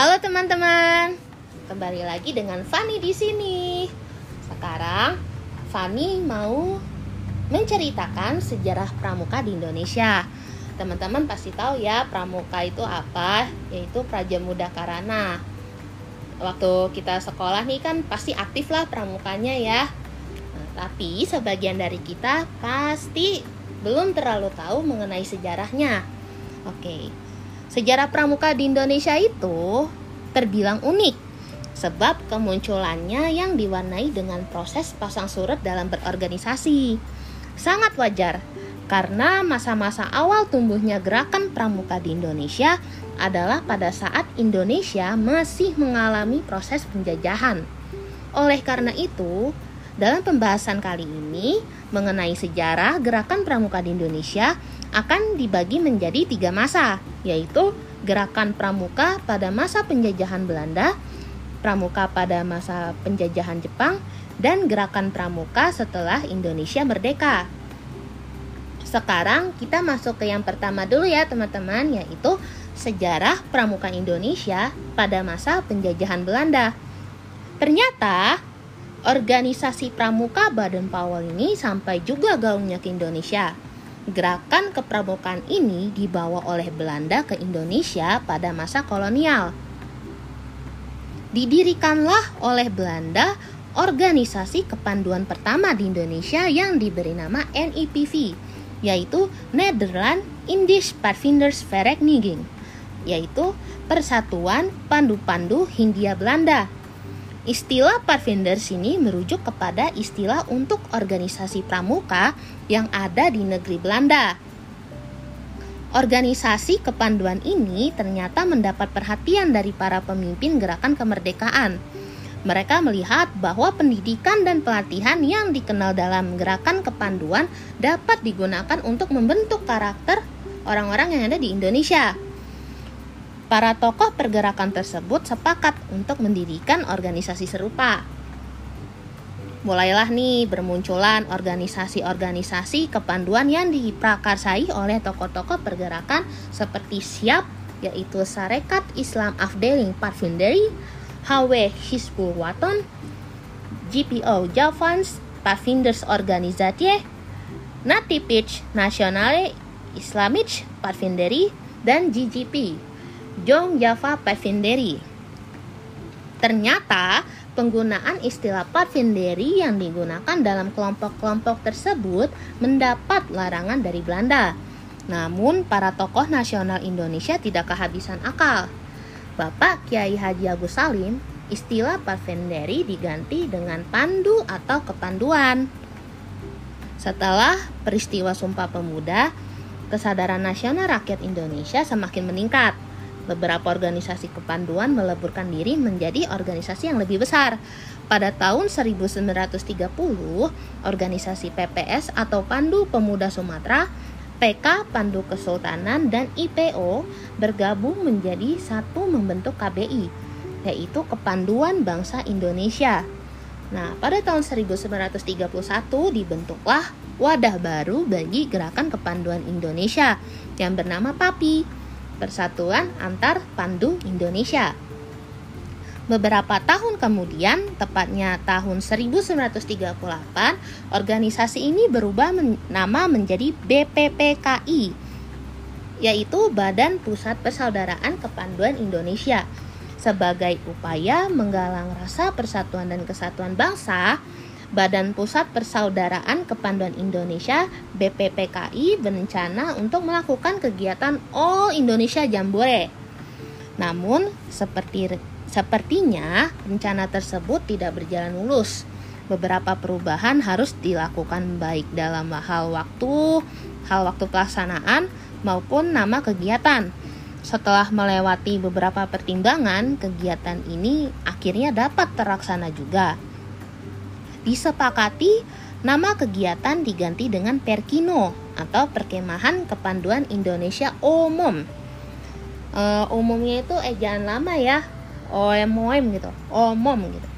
Halo teman-teman, kembali lagi dengan Fani di sini. Sekarang Fani mau menceritakan sejarah pramuka di Indonesia. Teman-teman pasti tahu ya pramuka itu apa, yaitu Praja Muda Karana. Waktu kita sekolah nih kan pasti aktif lah pramukanya ya. Nah, tapi sebagian dari kita pasti belum terlalu tahu mengenai sejarahnya. Oke, sejarah pramuka di Indonesia itu terbilang unik sebab kemunculannya yang diwarnai dengan proses pasang surut dalam berorganisasi. Sangat wajar karena masa-masa awal tumbuhnya gerakan pramuka di Indonesia adalah pada saat Indonesia masih mengalami proses penjajahan. Oleh karena itu, dalam pembahasan kali ini mengenai sejarah gerakan pramuka di Indonesia akan dibagi menjadi tiga masa, yaitu gerakan pramuka pada masa penjajahan Belanda, pramuka pada masa penjajahan Jepang, dan gerakan pramuka setelah Indonesia merdeka. Sekarang kita masuk ke yang pertama dulu ya teman-teman, yaitu sejarah pramuka Indonesia pada masa penjajahan Belanda. Ternyata organisasi pramuka Baden Powell ini sampai juga gaungnya ke Indonesia. Gerakan kepramukaan ini dibawa oleh Belanda ke Indonesia pada masa kolonial. Didirikanlah oleh Belanda organisasi kepanduan pertama di Indonesia yang diberi nama NIPV, yaitu Nederland Indisch Padvinders Vereniging yaitu Persatuan Pandu-Pandu Hindia Belanda. Istilah Padvinders ini merujuk kepada istilah untuk organisasi pramuka yang ada di negeri Belanda. Organisasi kepanduan ini ternyata mendapat perhatian dari para pemimpin gerakan kemerdekaan. Mereka melihat bahwa pendidikan dan pelatihan yang dikenal dalam gerakan kepanduan dapat digunakan untuk membentuk karakter orang-orang yang ada di Indonesia. Para tokoh pergerakan tersebut sepakat untuk mendirikan organisasi serupa. Mulailah nih bermunculan organisasi-organisasi kepanduan yang diprakarsai oleh tokoh-tokoh pergerakan seperti SIAP, yaitu Sarekat Islam Afdeling Parvinderi, HW Hizbul Waton, GPO Javans Parvinders Organisatie, Natipich Nationale Islamic Parvinderi, dan GGP Jong Java Pavinderi. Ternyata penggunaan istilah Pavinderi yang digunakan dalam kelompok-kelompok tersebut mendapat larangan dari Belanda. Namun para tokoh nasional Indonesia tidak kehabisan akal. Bapak Kiai Haji Agus Salim, istilah Pavinderi diganti dengan pandu atau kepanduan. Setelah peristiwa Sumpah Pemuda, kesadaran nasional rakyat Indonesia semakin meningkat Beberapa organisasi kepanduan meleburkan diri menjadi organisasi yang lebih besar. Pada tahun 1930, organisasi PPS atau Pandu Pemuda Sumatera, PK Pandu Kesultanan dan IPO bergabung menjadi satu membentuk KBI, yaitu Kepanduan Bangsa Indonesia. Nah, pada tahun 1931 dibentuklah wadah baru bagi gerakan kepanduan Indonesia yang bernama PAPI Persatuan Antar Pandu Indonesia. Beberapa tahun kemudian, tepatnya tahun 1938, organisasi ini berubah men nama menjadi BPPKI, yaitu Badan Pusat Persaudaraan Kepanduan Indonesia. Sebagai upaya menggalang rasa persatuan dan kesatuan bangsa, Badan Pusat Persaudaraan Kepanduan Indonesia BPPKI berencana untuk melakukan kegiatan All Indonesia Jambore. Namun, seperti sepertinya rencana tersebut tidak berjalan mulus. Beberapa perubahan harus dilakukan baik dalam hal waktu, hal waktu pelaksanaan maupun nama kegiatan. Setelah melewati beberapa pertimbangan, kegiatan ini akhirnya dapat terlaksana juga disepakati nama kegiatan diganti dengan Perkino atau Perkemahan Kepanduan Indonesia Umum. Uh, umumnya itu ejaan lama ya, OMOM gitu, OMOM gitu.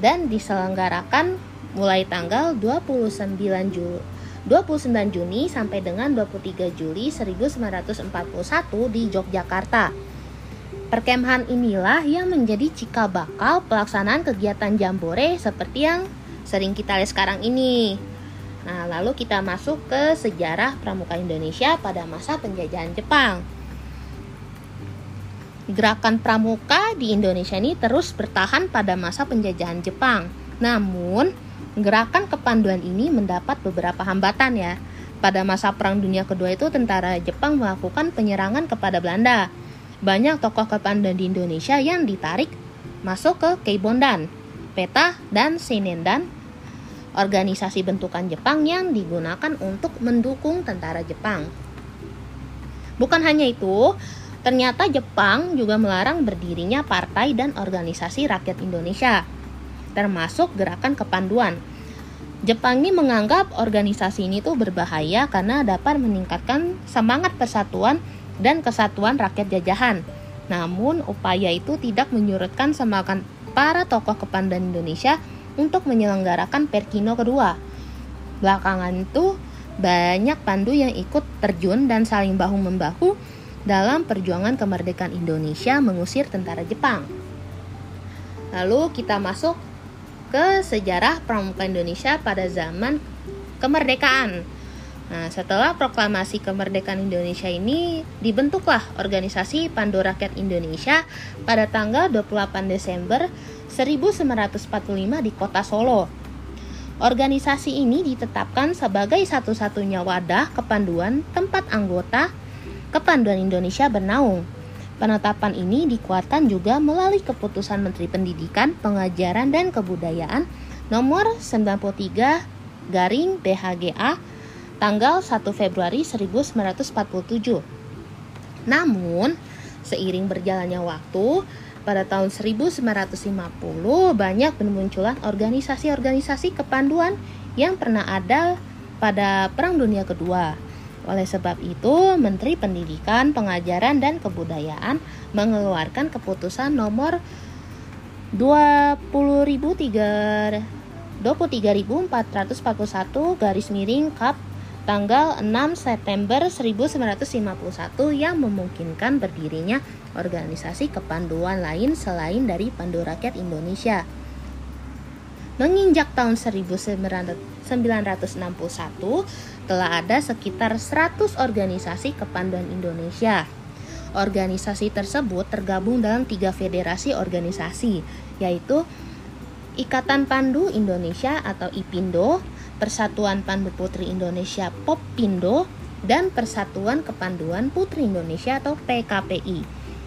Dan diselenggarakan mulai tanggal 29 Juli 29 Juni sampai dengan 23 Juli 1941 di Yogyakarta. Perkemahan inilah yang menjadi cikal bakal pelaksanaan kegiatan jambore seperti yang sering kita lihat sekarang ini. Nah, lalu kita masuk ke sejarah pramuka Indonesia pada masa penjajahan Jepang. Gerakan pramuka di Indonesia ini terus bertahan pada masa penjajahan Jepang. Namun, gerakan kepanduan ini mendapat beberapa hambatan ya. Pada masa Perang Dunia Kedua itu tentara Jepang melakukan penyerangan kepada Belanda banyak tokoh kepandan di Indonesia yang ditarik masuk ke Keibondan, Peta, dan Sinendan, organisasi bentukan Jepang yang digunakan untuk mendukung tentara Jepang. Bukan hanya itu, ternyata Jepang juga melarang berdirinya partai dan organisasi rakyat Indonesia, termasuk gerakan kepanduan. Jepang ini menganggap organisasi ini tuh berbahaya karena dapat meningkatkan semangat persatuan dan kesatuan rakyat jajahan. Namun, upaya itu tidak menyurutkan semangat para tokoh kepandan Indonesia untuk menyelenggarakan Perkino kedua. Belakangan itu, banyak pandu yang ikut terjun dan saling bahu-membahu dalam perjuangan kemerdekaan Indonesia mengusir tentara Jepang. Lalu kita masuk ke sejarah pramuka Indonesia pada zaman kemerdekaan. Nah, setelah proklamasi kemerdekaan Indonesia ini dibentuklah organisasi Pandu Rakyat Indonesia pada tanggal 28 Desember 1945 di Kota Solo. Organisasi ini ditetapkan sebagai satu-satunya wadah kepanduan tempat anggota kepanduan Indonesia bernaung. Penetapan ini dikuatkan juga melalui keputusan Menteri Pendidikan, Pengajaran dan Kebudayaan nomor 93 garing BHGA tanggal 1 Februari 1947. Namun, seiring berjalannya waktu, pada tahun 1950 banyak bermunculan organisasi-organisasi kepanduan yang pernah ada pada Perang Dunia Kedua. Oleh sebab itu, Menteri Pendidikan, Pengajaran, dan Kebudayaan mengeluarkan keputusan nomor 20.441 garis miring Kap tanggal 6 September 1951 yang memungkinkan berdirinya organisasi kepanduan lain selain dari Pandu Rakyat Indonesia. Menginjak tahun 1961, telah ada sekitar 100 organisasi kepanduan Indonesia. Organisasi tersebut tergabung dalam tiga federasi organisasi, yaitu Ikatan Pandu Indonesia atau IPINDO, Persatuan Pandu Putri Indonesia Popindo dan Persatuan Kepanduan Putri Indonesia atau PKPI.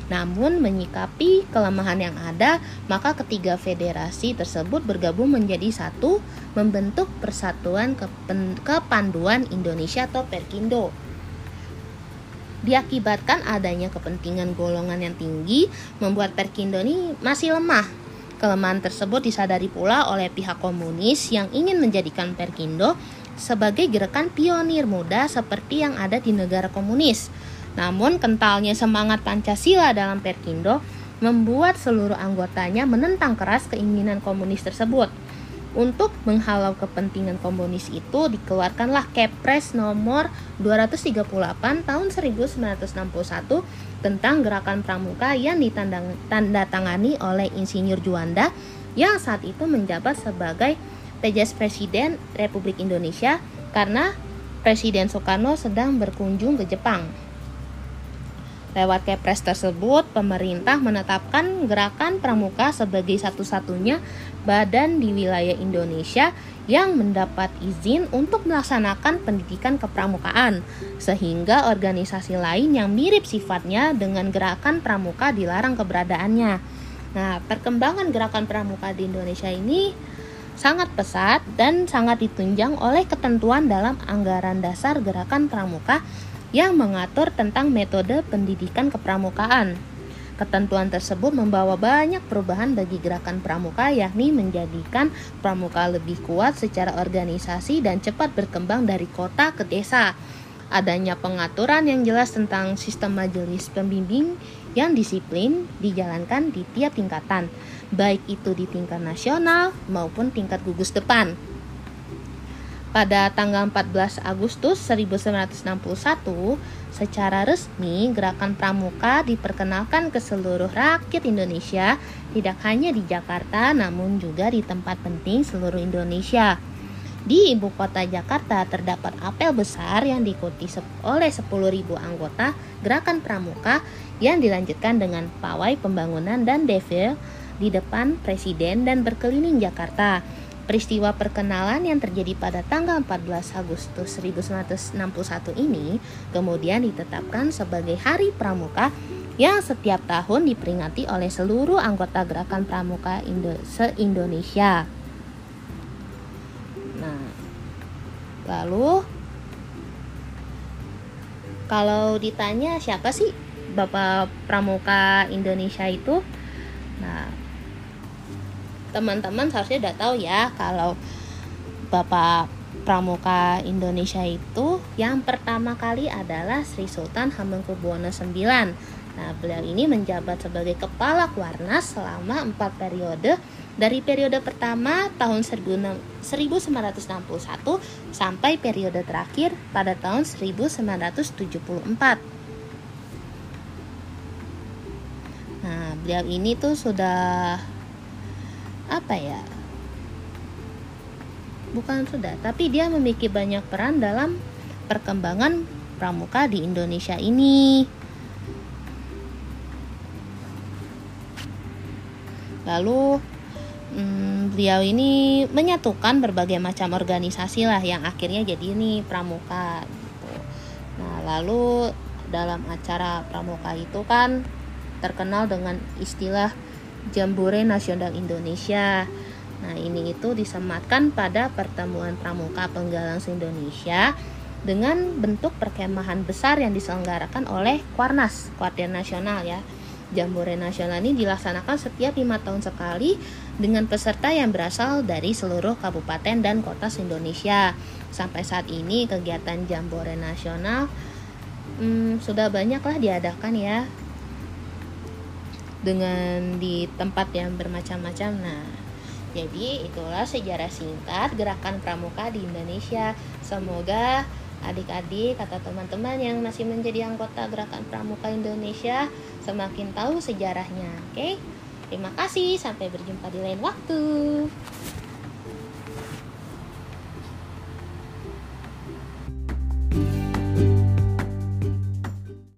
Namun menyikapi kelemahan yang ada, maka ketiga federasi tersebut bergabung menjadi satu membentuk Persatuan Kepanduan Indonesia atau Perkindo. Diakibatkan adanya kepentingan golongan yang tinggi, membuat Perkindo ini masih lemah Kelemahan tersebut disadari pula oleh pihak komunis yang ingin menjadikan Perkindo sebagai gerakan pionir muda seperti yang ada di negara komunis. Namun kentalnya semangat Pancasila dalam Perkindo membuat seluruh anggotanya menentang keras keinginan komunis tersebut. Untuk menghalau kepentingan komunis itu dikeluarkanlah Kepres nomor 238 tahun 1961 tentang gerakan pramuka yang ditandatangani oleh Insinyur Juanda yang saat itu menjabat sebagai PJS Presiden Republik Indonesia karena Presiden Soekarno sedang berkunjung ke Jepang. Lewat Kepres tersebut, pemerintah menetapkan gerakan pramuka sebagai satu-satunya badan di wilayah Indonesia yang mendapat izin untuk melaksanakan pendidikan kepramukaan, sehingga organisasi lain yang mirip sifatnya dengan gerakan pramuka dilarang keberadaannya. Nah, perkembangan gerakan pramuka di Indonesia ini sangat pesat dan sangat ditunjang oleh ketentuan dalam anggaran dasar gerakan pramuka yang mengatur tentang metode pendidikan kepramukaan. Ketentuan tersebut membawa banyak perubahan bagi gerakan pramuka yakni menjadikan pramuka lebih kuat secara organisasi dan cepat berkembang dari kota ke desa. Adanya pengaturan yang jelas tentang sistem majelis pembimbing yang disiplin dijalankan di tiap tingkatan, baik itu di tingkat nasional maupun tingkat gugus depan. Pada tanggal 14 Agustus 1961, secara resmi gerakan pramuka diperkenalkan ke seluruh rakyat Indonesia, tidak hanya di Jakarta namun juga di tempat penting seluruh Indonesia. Di ibu kota Jakarta terdapat apel besar yang diikuti oleh 10.000 anggota gerakan pramuka yang dilanjutkan dengan pawai pembangunan dan defil di depan presiden dan berkeliling Jakarta. Peristiwa perkenalan yang terjadi pada tanggal 14 Agustus 1961 ini kemudian ditetapkan sebagai Hari Pramuka yang setiap tahun diperingati oleh seluruh anggota Gerakan Pramuka Indo se-Indonesia. Nah, lalu kalau ditanya siapa sih Bapak Pramuka Indonesia itu? Nah, teman-teman seharusnya udah tahu ya kalau Bapak Pramuka Indonesia itu yang pertama kali adalah Sri Sultan Hamengkubuwono IX. Nah, beliau ini menjabat sebagai kepala Kuarnas selama empat periode dari periode pertama tahun 1961 sampai periode terakhir pada tahun 1974. Nah, beliau ini tuh sudah apa ya bukan sudah tapi dia memiliki banyak peran dalam perkembangan pramuka di Indonesia ini lalu hmm, beliau ini menyatukan berbagai macam organisasi lah yang akhirnya jadi ini pramuka gitu. nah lalu dalam acara pramuka itu kan terkenal dengan istilah Jambore Nasional Indonesia. Nah, ini itu disematkan pada pertemuan pramuka penggalang se-Indonesia dengan bentuk perkemahan besar yang diselenggarakan oleh Kuarnas, Kuartir Nasional ya. Jambore Nasional ini dilaksanakan setiap lima tahun sekali dengan peserta yang berasal dari seluruh kabupaten dan kota se-Indonesia. Sampai saat ini kegiatan Jambore Nasional hmm, sudah banyaklah diadakan ya dengan di tempat yang bermacam-macam. Nah, jadi itulah sejarah singkat gerakan pramuka di Indonesia. Semoga adik-adik atau teman-teman yang masih menjadi anggota gerakan pramuka Indonesia semakin tahu sejarahnya. Oke, terima kasih. Sampai berjumpa di lain waktu.